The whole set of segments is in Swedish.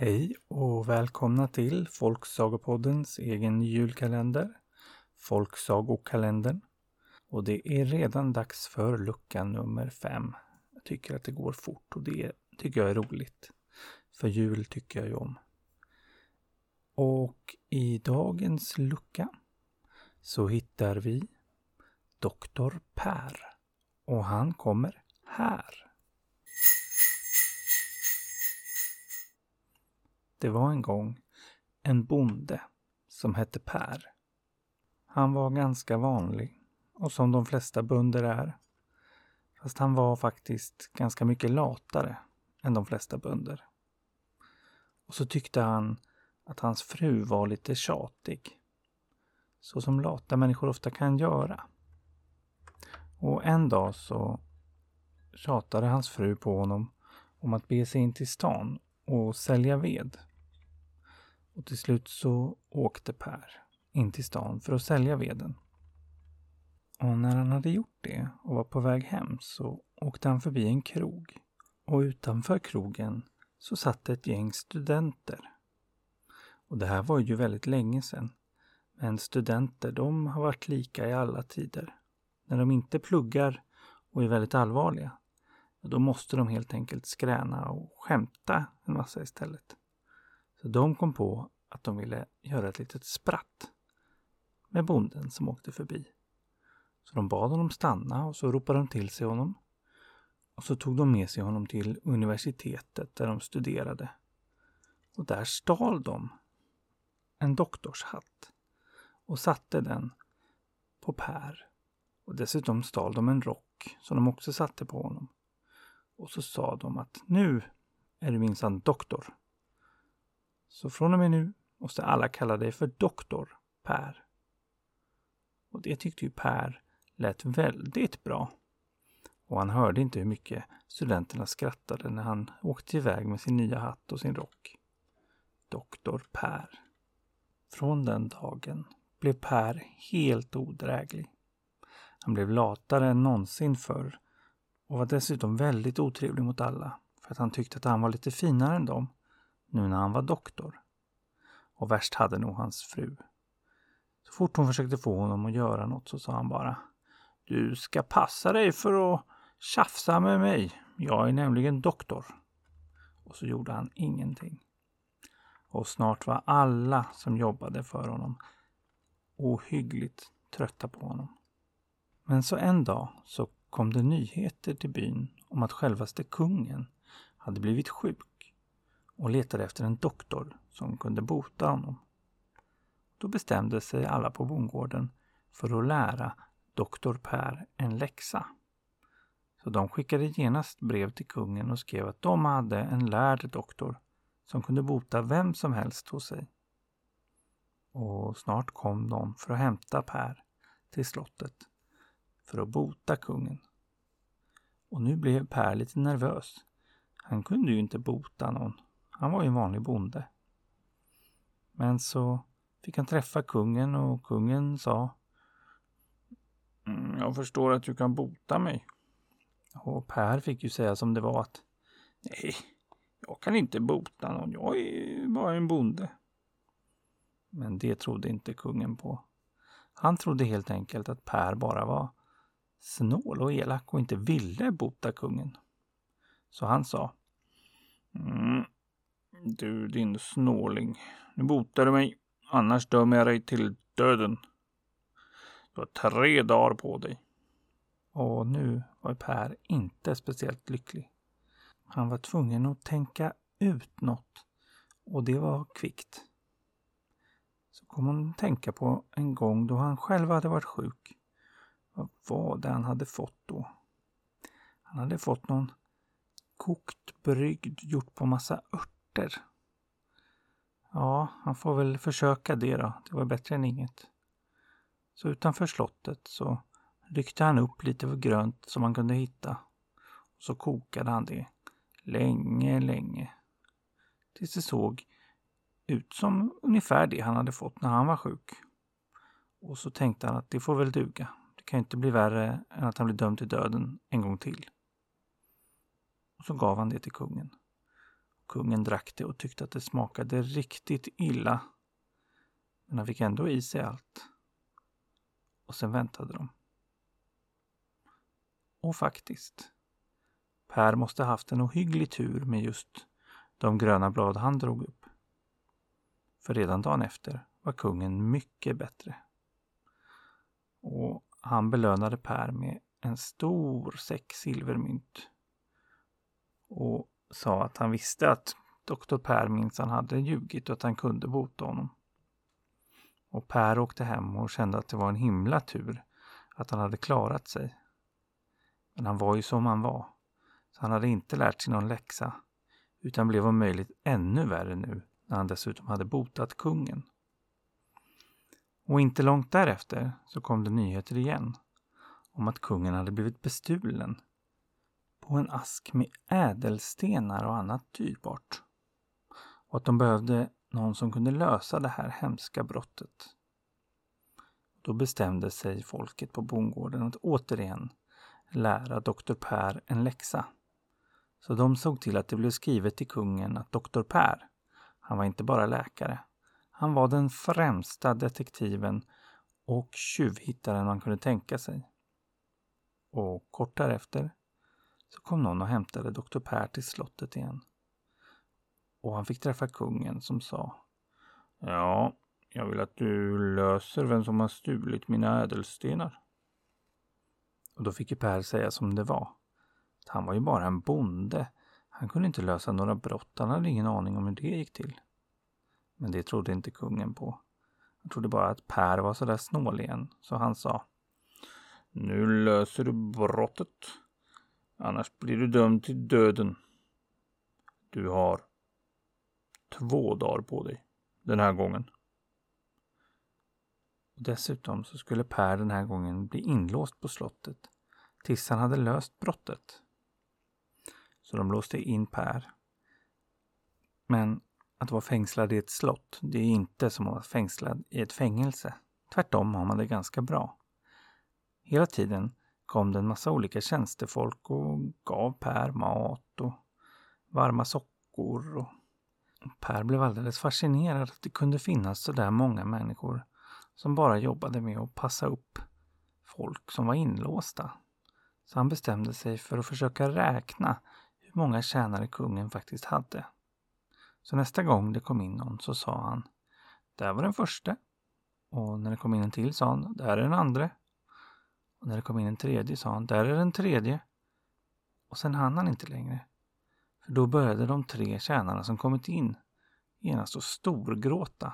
Hej och välkomna till Folksagopoddens egen julkalender, Folksagokalendern. Och det är redan dags för lucka nummer fem. Jag tycker att det går fort och det tycker jag är roligt. För jul tycker jag ju om. Och i dagens lucka så hittar vi Doktor Per. Och han kommer här. Det var en gång en bonde som hette Per. Han var ganska vanlig och som de flesta bönder är. Fast han var faktiskt ganska mycket latare än de flesta bönder. Och så tyckte han att hans fru var lite tjatig. Så som lata människor ofta kan göra. Och en dag så tjatade hans fru på honom om att be sig in till stan och sälja ved. Och till slut så åkte Per in till stan för att sälja veden. Och när han hade gjort det och var på väg hem så åkte han förbi en krog. Och utanför krogen så satt ett gäng studenter. Och det här var ju väldigt länge sedan. Men studenter, de har varit lika i alla tider. När de inte pluggar och är väldigt allvarliga, då måste de helt enkelt skräna och skämta en massa istället. Så de kom på att de ville göra ett litet spratt med bonden som åkte förbi. Så de bad honom stanna och så ropade de till sig honom. Och så tog de med sig honom till universitetet där de studerade. Och där stal de en doktorshatt och satte den på Per. Och dessutom stal de en rock som de också satte på honom. Och så sa de att nu är du minsann doktor. Så från och med nu måste alla kalla dig för doktor Per. Och det tyckte ju Per lät väldigt bra. Och han hörde inte hur mycket studenterna skrattade när han åkte iväg med sin nya hatt och sin rock. Doktor Per. Från den dagen blev Per helt odräglig. Han blev latare än någonsin förr och var dessutom väldigt otrevlig mot alla för att han tyckte att han var lite finare än dem nu när han var doktor. Och värst hade nog hans fru. Så fort hon försökte få honom att göra något så sa han bara Du ska passa dig för att tjafsa med mig. Jag är nämligen doktor. Och så gjorde han ingenting. Och snart var alla som jobbade för honom ohyggligt trötta på honom. Men så en dag så kom det nyheter till byn om att självaste kungen hade blivit sjuk och letade efter en doktor som kunde bota honom. Då bestämde sig alla på bondgården för att lära doktor Per en läxa. Så de skickade genast brev till kungen och skrev att de hade en lärd doktor som kunde bota vem som helst hos sig. Och snart kom de för att hämta Per till slottet för att bota kungen. Och nu blev Per lite nervös. Han kunde ju inte bota någon. Han var ju en vanlig bonde. Men så fick han träffa kungen och kungen sa mm, Jag förstår att du kan bota mig. Och Per fick ju säga som det var att Nej, jag kan inte bota någon. Jag är bara en bonde. Men det trodde inte kungen på. Han trodde helt enkelt att Per bara var snål och elak och inte ville bota kungen. Så han sa mm, du din snåling, nu botar du mig, annars dömer jag dig till döden. Du har tre dagar på dig. Och nu var Per inte speciellt lycklig. Han var tvungen att tänka ut något och det var kvickt. Så kom hon att tänka på en gång då han själv hade varit sjuk. Vad var det han hade fått då? Han hade fått någon kokt brygd gjort på massa örter. Ja, han får väl försöka det då. Det var bättre än inget. Så utanför slottet så ryckte han upp lite grönt som han kunde hitta. Och så kokade han det länge, länge. Tills det såg ut som ungefär det han hade fått när han var sjuk. Och så tänkte han att det får väl duga. Det kan inte bli värre än att han blir dömd till döden en gång till. Och så gav han det till kungen. Kungen drack det och tyckte att det smakade riktigt illa. Men han fick ändå i sig allt. Och sen väntade de. Och faktiskt, Per måste haft en ohygglig tur med just de gröna blad han drog upp. För redan dagen efter var kungen mycket bättre. Och han belönade Per med en stor säck silvermynt. Och sa att han visste att doktor Per minsann hade ljugit och att han kunde bota honom. Och Per åkte hem och kände att det var en himla tur att han hade klarat sig. Men han var ju som han var, så han hade inte lärt sig någon läxa, utan blev om möjligt ännu värre nu när han dessutom hade botat kungen. Och inte långt därefter så kom det nyheter igen om att kungen hade blivit bestulen och en ask med ädelstenar och annat dyrbart. Och att de behövde någon som kunde lösa det här hemska brottet. Då bestämde sig folket på bondgården att återigen lära doktor Per en läxa. Så de såg till att det blev skrivet till kungen att doktor Per, han var inte bara läkare, han var den främsta detektiven och tjuvhittaren man kunde tänka sig. Och kort därefter så kom någon och hämtade doktor Per till slottet igen. Och han fick träffa kungen som sa Ja, jag vill att du löser vem som har stulit mina ädelstenar. Och då fick ju Per säga som det var. Han var ju bara en bonde. Han kunde inte lösa några brott. Han hade ingen aning om hur det gick till. Men det trodde inte kungen på. Han trodde bara att Per var sådär snål igen, så han sa Nu löser du brottet. Annars blir du dömd till döden. Du har två dagar på dig den här gången. Dessutom så skulle Per den här gången bli inlåst på slottet tills han hade löst brottet. Så de låste in Per. Men att vara fängslad i ett slott, det är inte som att vara fängslad i ett fängelse. Tvärtom har man det ganska bra. Hela tiden kom det en massa olika tjänstefolk och gav Per mat och varma sockor. Och per blev alldeles fascinerad att det kunde finnas så där många människor som bara jobbade med att passa upp folk som var inlåsta. Så han bestämde sig för att försöka räkna hur många tjänare kungen faktiskt hade. Så nästa gång det kom in någon så sa han Där var den första. Och när det kom in en till sa han Där är den andra. Och när det kom in en tredje sa han Där är den tredje. Och sen hann han inte längre. För då började de tre tjänarna som kommit in genast att storgråta.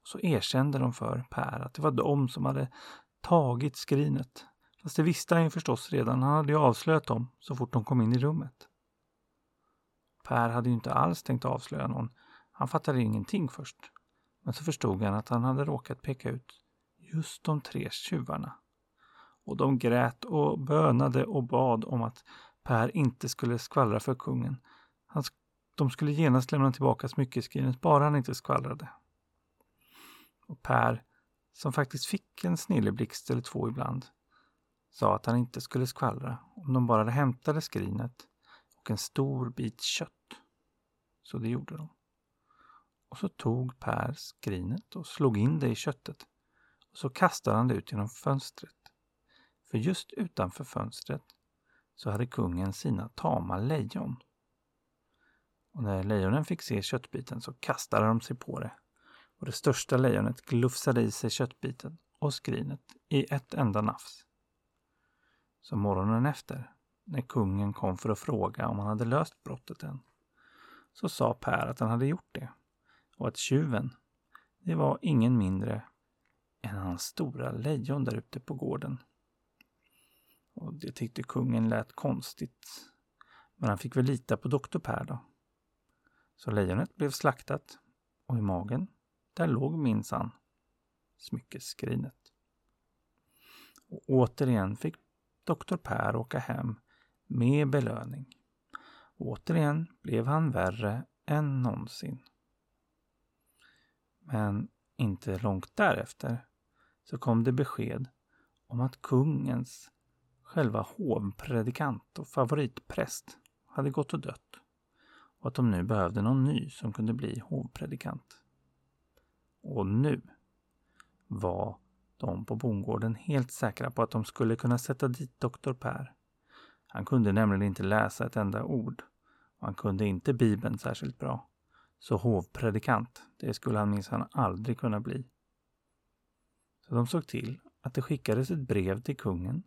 Och så erkände de för Per att det var de som hade tagit skrinet. Fast det visste han ju förstås redan. Han hade ju avslöjat dem så fort de kom in i rummet. Per hade ju inte alls tänkt avslöja någon. Han fattade ingenting först. Men så förstod han att han hade råkat peka ut just de tre tjuvarna. Och de grät och bönade och bad om att Per inte skulle skvallra för kungen. Han, de skulle genast lämna tillbaka smyckeskrinet, bara han inte skvallrade. Och Per, som faktiskt fick en snilleblixt eller två ibland, sa att han inte skulle skvallra om de bara hämtade skrinet och en stor bit kött. Så det gjorde de. Och så tog Per skrinet och slog in det i köttet. Och så kastade han det ut genom fönstret. För just utanför fönstret så hade kungen sina tama lejon. Och när lejonen fick se köttbiten så kastade de sig på det. Och det största lejonet glufsade i sig köttbiten och skrinet i ett enda nafs. Så morgonen efter, när kungen kom för att fråga om han hade löst brottet än, så sa Per att han hade gjort det och att tjuven, det var ingen mindre än hans stora lejon där ute på gården. Och det tyckte kungen lät konstigt. Men han fick väl lita på doktor Per då. Så lejonet blev slaktat och i magen, där låg minsann smyckeskrinet. Och återigen fick doktor Per åka hem med belöning. Återigen blev han värre än någonsin. Men inte långt därefter så kom det besked om att kungens själva hovpredikant och favoritpräst hade gått och dött och att de nu behövde någon ny som kunde bli hovpredikant. Och nu var de på bondgården helt säkra på att de skulle kunna sätta dit doktor Per. Han kunde nämligen inte läsa ett enda ord och han kunde inte Bibeln särskilt bra. Så hovpredikant, det skulle han minsann aldrig kunna bli. Så de såg till att det skickades ett brev till kungen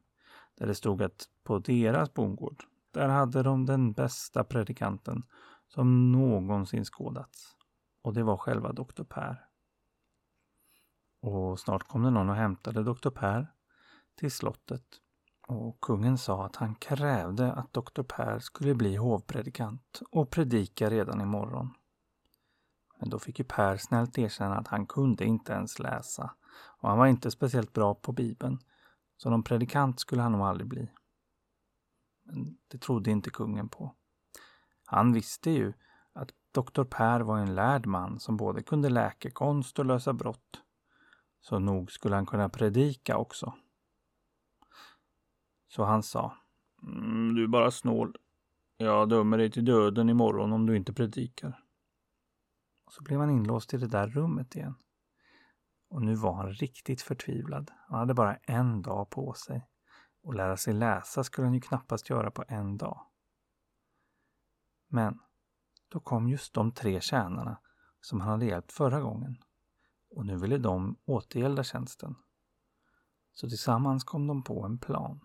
där det stod att på deras bondgård, där hade de den bästa predikanten som någonsin skådats. Och det var själva doktor Per. Och snart kom det någon och hämtade doktor Per till slottet. Och kungen sa att han krävde att doktor Per skulle bli hovpredikant och predika redan imorgon. Men då fick ju Per snällt erkänna att han kunde inte ens läsa och han var inte speciellt bra på Bibeln. Så någon predikant skulle han nog aldrig bli. Men det trodde inte kungen på. Han visste ju att doktor Per var en lärd man som både kunde läkekonst och lösa brott. Så nog skulle han kunna predika också. Så han sa. Mm, du är bara snål. Jag dömer dig till döden imorgon om du inte predikar. Och så blev han inlåst i det där rummet igen. Och nu var han riktigt förtvivlad. Han hade bara en dag på sig. Och lära sig läsa skulle han ju knappast göra på en dag. Men då kom just de tre tjänarna som han hade hjälpt förra gången. Och nu ville de återgälda tjänsten. Så tillsammans kom de på en plan.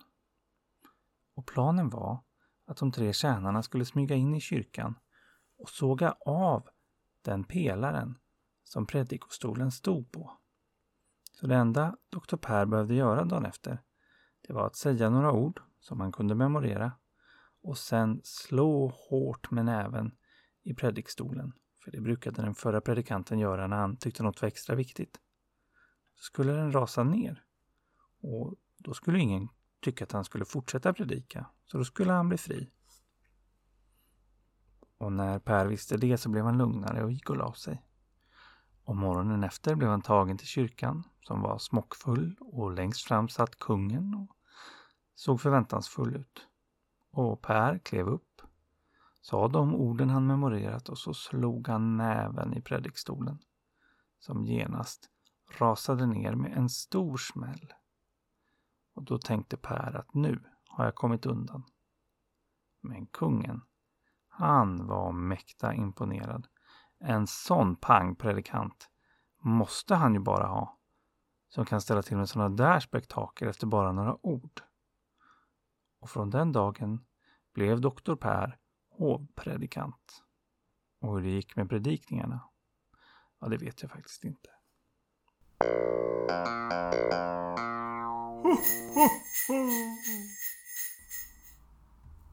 Och planen var att de tre tjänarna skulle smyga in i kyrkan och såga av den pelaren som predikostolen stod på. Så det enda doktor Per behövde göra dagen efter, det var att säga några ord som han kunde memorera och sen slå hårt med näven i predikstolen, för det brukade den förra predikanten göra när han tyckte något var extra viktigt. Så skulle den rasa ner och då skulle ingen tycka att han skulle fortsätta predika, så då skulle han bli fri. Och när Per visste det så blev han lugnare och gick och la sig. Och morgonen efter blev han tagen till kyrkan som var smockfull och längst fram satt kungen och såg förväntansfull ut. Och Per klev upp, sa de orden han memorerat och så slog han näven i predikstolen som genast rasade ner med en stor smäll. Och då tänkte Per att nu har jag kommit undan. Men kungen, han var mäkta imponerad. En sån pangpredikant måste han ju bara ha. Som kan ställa till med sådana där spektakel efter bara några ord. Och från den dagen blev doktor Per hovpredikant. Och hur det gick med predikningarna, ja det vet jag faktiskt inte.